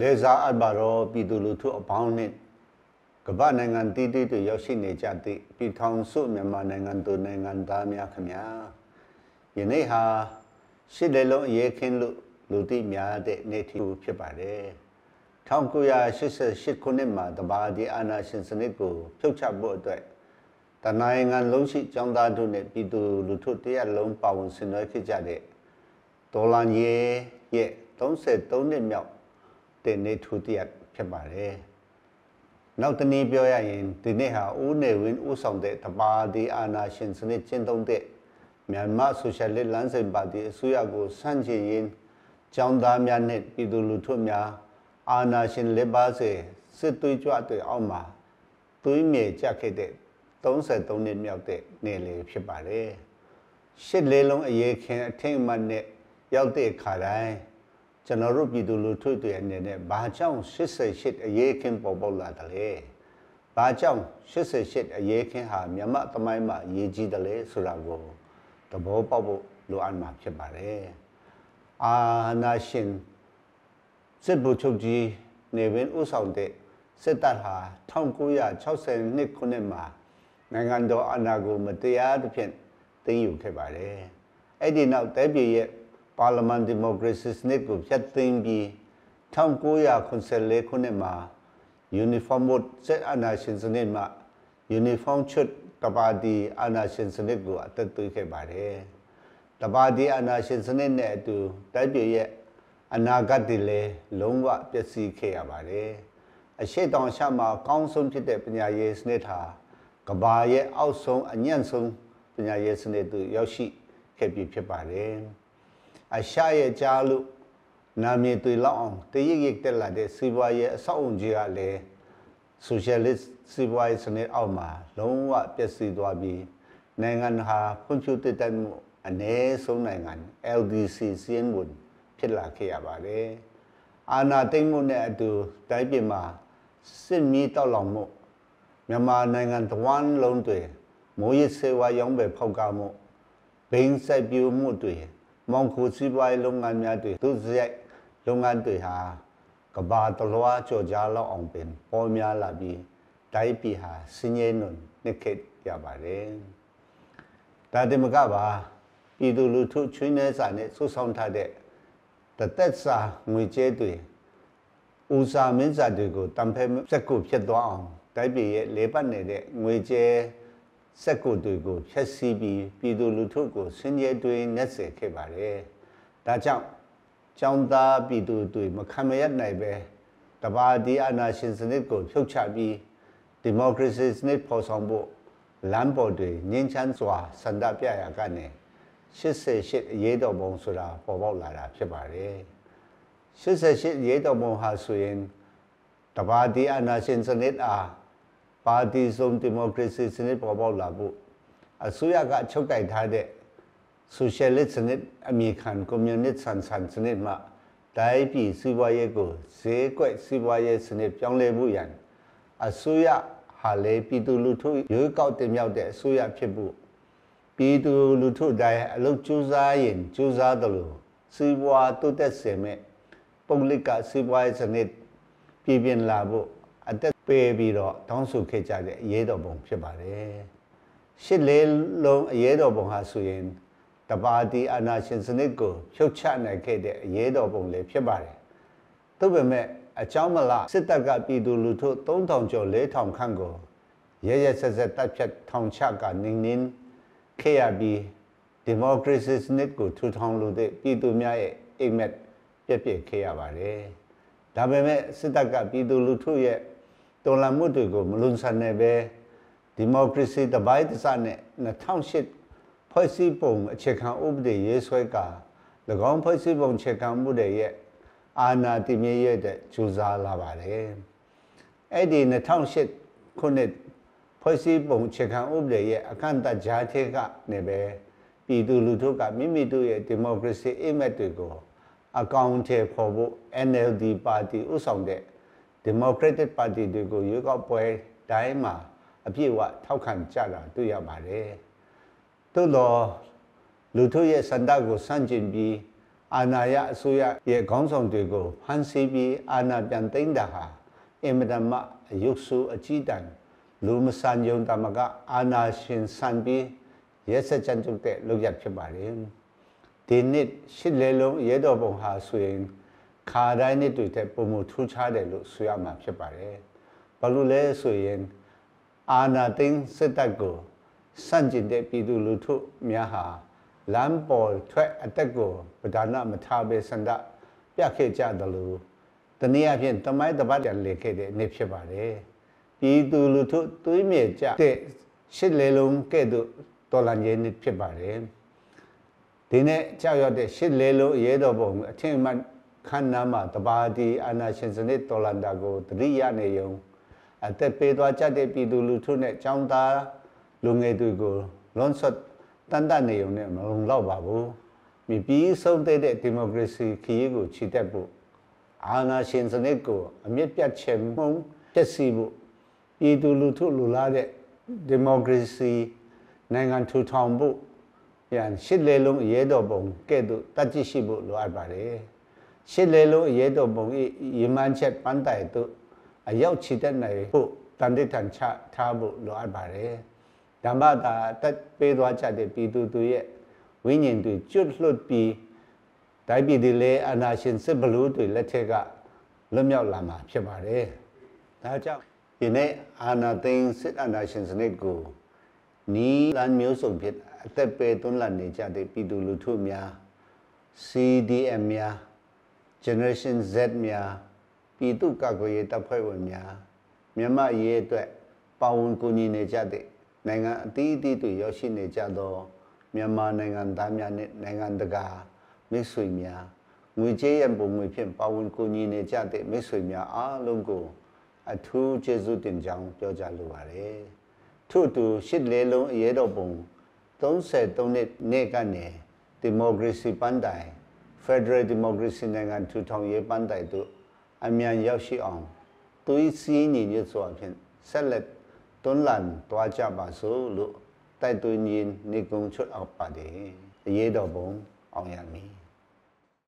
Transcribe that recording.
လေစားအပ်ပါတော့ပြည်သူလူထုအပေါင်းနဲ့ကမ္ဘာနိုင်ငံတည်တည်တွေရောက်ရှိနေကြသည့်ပြည်ထောင်စုမြန်မာနိုင်ငံသူနိုင်ငံသားများခင်ဗျာယနေ့ဟာရှစ်လေလုံးအရေးခင်းလို့လူသိများတဲ့နေ့ထီဖြစ်ပါတယ်1988ခုနှစ်မှာတဘာဒီအာနာရှင်စနစ်ကိုဖြုတ်ချဖို့အတွက်တနိုင်ငံလုံးရှိចောင်းသားတို့နဲ့ပြည်သူလူထုတရက်လုံးပါဝင်ဆင်နွှဲခဲ့ကြတဲ့ဒေါ်လာကြီးရဲ့33နှစ်မြောက် တဲ့နေ့ထူတရက်ဖြစ်ပါတယ်။နောက်တနည်းပြောရရင်ဒီနေ့ဟာဦးနေဝင်းဦးဆောင်တဲ့တပါတီအာနာရှင်စနစ်ကျင့်သုံးတဲ့မြန်မာဆိုရှယ်လစ်လမ်းစဉ်ပါတီအစိုးရကိုဆန့်ကျင်ရင်းကျောင်းသားများနဲ့ပြည်သူလူထုများအာနာရှင်လက်ပါစေစစ်သွေးကြွတွေအောက်မှာသွေးမြေကြခဲ့တဲ့33နှစ်မြောက်တဲ့နေ့လေးဖြစ်ပါတယ်။ရှစ်လေးလုံးအရေးခင်အထင်မှတ်နဲ့ရောက်တဲ့ခါတိုင်း ကျွန်တော်တို့ပြည်သူလူထုတွေအနေနဲ့ဘာကြောင့်88အရေးခင်းပေါ်ပေါက်လာတယ်လဲဘာကြောင့်88အရေးခင်းဟာမြမသမိုင်းမှာအရေးကြီးတယ်လဲဆိုတာကိုသဘောပေါက်ဖို့လိုအပ်မှာဖြစ်ပါတယ်အာနာရှင်စစ်ဗိုလ်ချုပ်ကြီးနေဝင်ဥဆောင်တဲ့စစ်တပ်ဟာ1962ခုနှစ်မှာနိုင်ငံတော်အာဏာကိုမတရားသဖြင့်သိမ်းယူခဲ့ပါတယ်အဲ့ဒီနောက်တဲပြည်ရဲ့ ပါလီမန်ဒီမိုကရေစီစနစ်ကိုဖျက်သိမ်းပြီး1994ခုနှစ်မှာ Uniform Mode စစ်အာဏာရှင်စနစ်မှာ Uniform ချွတ်တပါတီအာဏာရှင်စနစ်ကိုအသက်သွေးခဲ့ပါတယ်။တပါတီအာဏာရှင်စနစ်နဲ့အတူတိုက်ပြည်ရဲ့အနာဂတ်တွေလည်းလုံးဝပျက်စီးခဲ့ရပါတယ်။အရှိတောင်ရှာမှာအကောင်းဆုံးဖြစ်တဲ့ပညာရေးစနစ်ဟာကဘာရဲ့အောက်ဆုံးအညံ့ဆုံးပညာရေးစနစ်သို့ရောက်ရှိခဲ့ပြီဖြစ်ပါတယ်။ အရှာရဲ့ကြားလို့နာမည်တွေလောက်အောင်တရစ်ရစ်တက်လာတဲ့စီးပွားရေးအဆောက်အုံကြီးကလည်း socialist စီးပွားရေးစနစ်အောက်မှာလုံးဝပျက်စီးသွားပြီးနိုင်ငံဟာဖွံ့ဖြိုးတိုးတက်မှုအ ਨੇ ဆုံးနိုင်ငံ LDC စီးရင်ဝင်ဖြစ်လာခဲ့ရပါတယ်။အာဏာသိမ်းမှုနဲ့အတူတိုင်းပြည်မှာစစ်မီးတောက်လောင်မှုမြန်မာနိုင်ငံတဝန်းလုံးတွေမိုးရစ်ဆေးဝါးရောင်းပဲဖောက်ကားမှုဘိန်းစိုက်ပျိုးမှုတွေ မောင်ခိုစီးပွားရေးလုပ်ငန်းများတွေသူစရိုက်လုပ်ငန်းတွေဟာကဘာတလွားကြော်ကြားလောက်အောင်ပင်ပေါ်များလာပြီးတိုင်းပြည်ဟာစင်းရဲနွန်နှစ်ခက်ရပါတယ်ဒါတမကပါပြည်သူလူထုချွေးနှဲစာနဲ့ဆုဆောင်ထားတဲ့တသက်စာငွေကြေးတွေဦးစာမင်းစာတွေကိုတံဖဲစက်ကိုဖြစ်သွားအောင်တိုင်းပြည်ရဲ့လေပတ်နေတဲ့ငွေကြေး စက်ကိုတွေကိုဖျက်ဆီးပြီးပြည်သူလူထုကိုဆင်းရဲတွေနှက်ဆဲခဲ့ပါတယ်။ဒါကြောင့်ចောင်းသားပြည်သူတွေမခံမရနိုင်ပဲတပါတီအာဏာရှင်စနစ်ကိုဖြုတ်ချပြီးဒီမိုကရေစီစနစ်ပေါ်ဆောင်ဖို့လမ်းပေါ်တွေငင်းချမ်းစွာဆန္ဒပြရာကနေ88အရေးတော်ပုံဆိုတာပေါ်ပေါက်လာတာဖြစ်ပါတယ်။88အရေးတော်ပုံဟာဆိုရင်တပါတီအာဏာရှင်စနစ်အား ပါတီစုံဒီမိုကရေစီစနစ်ပေါ်ပေါက်လာဖို့အစိုးရကအချုပ်ကိုက်ထားတဲ့ socialist စနစ်အမေခံ communist ဆန်ဆန်စနစ်မှာတိုင်းပြည်စီးပွားရေးကိုဈေးကွက်စီးပွားရေးစနစ်ပြောင်းလဲမှုရန်အစိုးရဟာလေပြည်သူလူထုရွေးကောက်တင်မြှောက်တဲ့အစိုးရဖြစ်ဖို့ပြည်သူလူထုတိုင်းအလုပ်ကြိုးစားရင်ကြိုးစားတယ်လို့စီးပွားတိုးတက်စေမဲ့ပုဂ္ဂလိကစီးပွားရေးစနစ်ပြည်ပြင်လာဖို့ အသက်ပေးပြီးတော့တောင်းဆိုခဲ့ကြတဲ့အရေးတော်ပုံဖြစ်ပါတယ်ရှစ်လေးလုံးအရေးတော်ပုံဟာဆိုရင်တပါတီအာနာရှင်စနစ်ကိုဖြုတ်ချနိုင်ခဲ့တဲ့အရေးတော်ပုံလည်းဖြစ်ပါတယ်သို့ပေမဲ့အကြောင်းမလားစစ်တပ်ကပြည်သူလူထု3000ကျော်4000ခန့်ကိုရဲရဲဆက်ဆက်တပ်ဖြတ်ထောင်ချကနင်းနင်းခဲ့ရပြီးဒီမိုကရေစီစနစ်ကိုထူထောင်လို့တဲ့ပြည်သူများရဲ့အိမ်မက်ပြက်ပြက်ခဲ့ရပါတယ်ဒါပေမဲ့စစ်တပ်ကပြည်သူလူထုရဲ့ တော်လှန်မှုတွေကိုမလွန်ဆန်နဲ့ပဲဒီမိုကရေစီတပိုင်းတစနဲ့2008ဖွဲ့စည်းပုံအခြေခံဥပဒေရေးဆွဲက၎င်းဖွဲ့စည်းပုံအခြေခံမှုတွေရဲ့အာဏာတည်မြဲရဲ့တဲ့ကြိုးစားလာပါတယ်။အဲ့ဒီ2008ခုနှစ်ဖွဲ့စည်းပုံအခြေခံဥပဒေရဲ့အခန့်အသတ်ကြားထဲကနေပဲပြည်သူလူထုကမိမိတို့ရဲ့ဒီမိုကရေစီအိမ်မက်တွေကိုအကောင့်ထဲပေါ်ဖို့ NLD ပါတီဥဆောင်တဲ့ Democratic Party တွေကိုရွေးကောက်ပွဲတိုင်းမှာအပြည့်အဝထောက်ခံကြတာတွေ့ရပါတယ်။သို့တော့လူထုရဲ့စန္ဒကိုစန့်ကျင်ပြီးအာဏာရအစိုးရရဲ့ခေါင်းဆောင်တွေကိုဖမ်းဆီးပြီးအာဏာပြန်သိမ်းတာဟာအင်မတန်မှအယုတ်ဆိုးအကြီးတန်းလူမဆန်ယုံတမကအာဏာရှင်ဆန်ပြီးရဲစက်ကြမ်းကြုတ်တဲ့လုပ်ရဖြစ်ပါတယ်ဒီနှစ်ရှစ်လေလုံးရဲတော်ပုံဟာဆိုရင် ခါတိုင်းနှစ်တွေတဲ့ပုံမထူးခြားတယ်လို့ဆိုရမှာဖြစ်ပါတယ်ဘာလို့လဲဆိုရင်အာနာသိန်းစစ်တပ်ကိုစန့်ကျင်တဲ့ပြည်သူလူထုများဟာလမ်းပေါ်ထွက်အတက်ကိုပဒါနမထားပဲစန္ဒပြခဲ့ကြတယ်လို့တနည်းအားဖြင့်တမိုင်းတပတ်တန်လေခဲ့တဲ့နေ့ဖြစ်ပါတယ်ပြည်သူလူထုသွေးမြေကြတဲ့ရှစ်လေလုံးကဲ့သို့တော်လန်ရေးနေ့ဖြစ်ပါတယ်ဒီနေ့ကြောက်ရတဲ့ရှစ်လေလုံးရဲတော်ပုံအထင်မှ ခန္ဓာမှာတပါတီအာနာရှင်စနစ်တော်လန်တာကိုတတိယနေယုံအသက်ပေးသွားကြတဲ့ပြည်သူလူထုနဲ့ចောင်းသားလူငယ်တွေကိုလွန်ဆွတ်တန်တနေုံနဲ့မလုံလောက်ပါဘူးမြပြီးဆုံးတဲ့ဒီမိုကရေစီခရီးကိုချီတက်ဖို့အာဏာရှင်စနစ်ကိုအမြင့်ပြတ်ချေမှုန်းပြည့်စည်ဖို့ပြည်သူလူထုလူလားတဲ့ဒီမိုကရေစီနိုင်ငံထူထောင်ဖို့ရန်ရှစ်လေလုံးအရေးတော်ပုံကဲ့သို့တတ်ကြည့်ရှိဖို့လိုအပ်ပါတယ် ရှစ်လေလုံးအရေးတော်ပုံဤရမန်ချက်ပန်းတိုင်တို့အရောက်ချီတက်နိုင်ဖို့တန်တိတန်ချထားဖို့လိုအပ်ပါတယ်ဓမ္မတာတက်ပေးသွားကြတဲ့ပြည်သူတွေရဲ့ဝိညာဉ်တွေကျွတ်လွတ်ပြီးတိုင်းပြည်တွေလည်းအနာရှင်စစ်ဘလူးတွေလက်ထက်ကလွတ်မြောက်လာမှာဖြစ်ပါတယ်ဒါကြောင့်ဒီနေ့အာနာသိန်းစစ်အာနာရှင်စနစ်ကိုနီးလမ်းမျိုးစုံဖြစ်အသက်ပေသွန်းလာနေကြတဲ့ပြည်သူလူထုများ CDM များ Generation Z များပြည်သူ့ကာကွယ်ရေးတပ်ဖွဲ့ဝင်များမြန်မာရေးအတွက်ပါဝင်ကူညီနေကြတဲ့နိုင်ငံအသီးအသီးတွေရောက်ရှိနေကြသောမြန်မာနိုင်ငံသားများနဲ့နိုင်ငံတကာမိတ်ဆွေများငွေကြေးရပုံငွေဖြင့်ပါဝင်ကူညီနေကြတဲ့မိတ်ဆွေများအားလုံးကိုအထူးကျေးဇူးတင်ကြောင်းပြောကြားလိုပါတယ်ထို့တူရှစ်လေးလုံးအရေးတော်ပုံ33နှစ်နေ့ကနေဒီမိုကရေစီပန်းတိုင် Federal Democracy နိုင်ငံထူထောင်ရေးပန်းတိုင်တို့အမြန်ရောက်ရှိအောင်သွေးစည်းညီညွတ်စွာဖြင့်ဆက်လက်တွန်းလှန်တွားကြပါစို့လို့တိုက်တွန်းရင်းနေကုံချွတ်အောင်ပါတယ်အရေးတော်ပုံအောင်ရမည်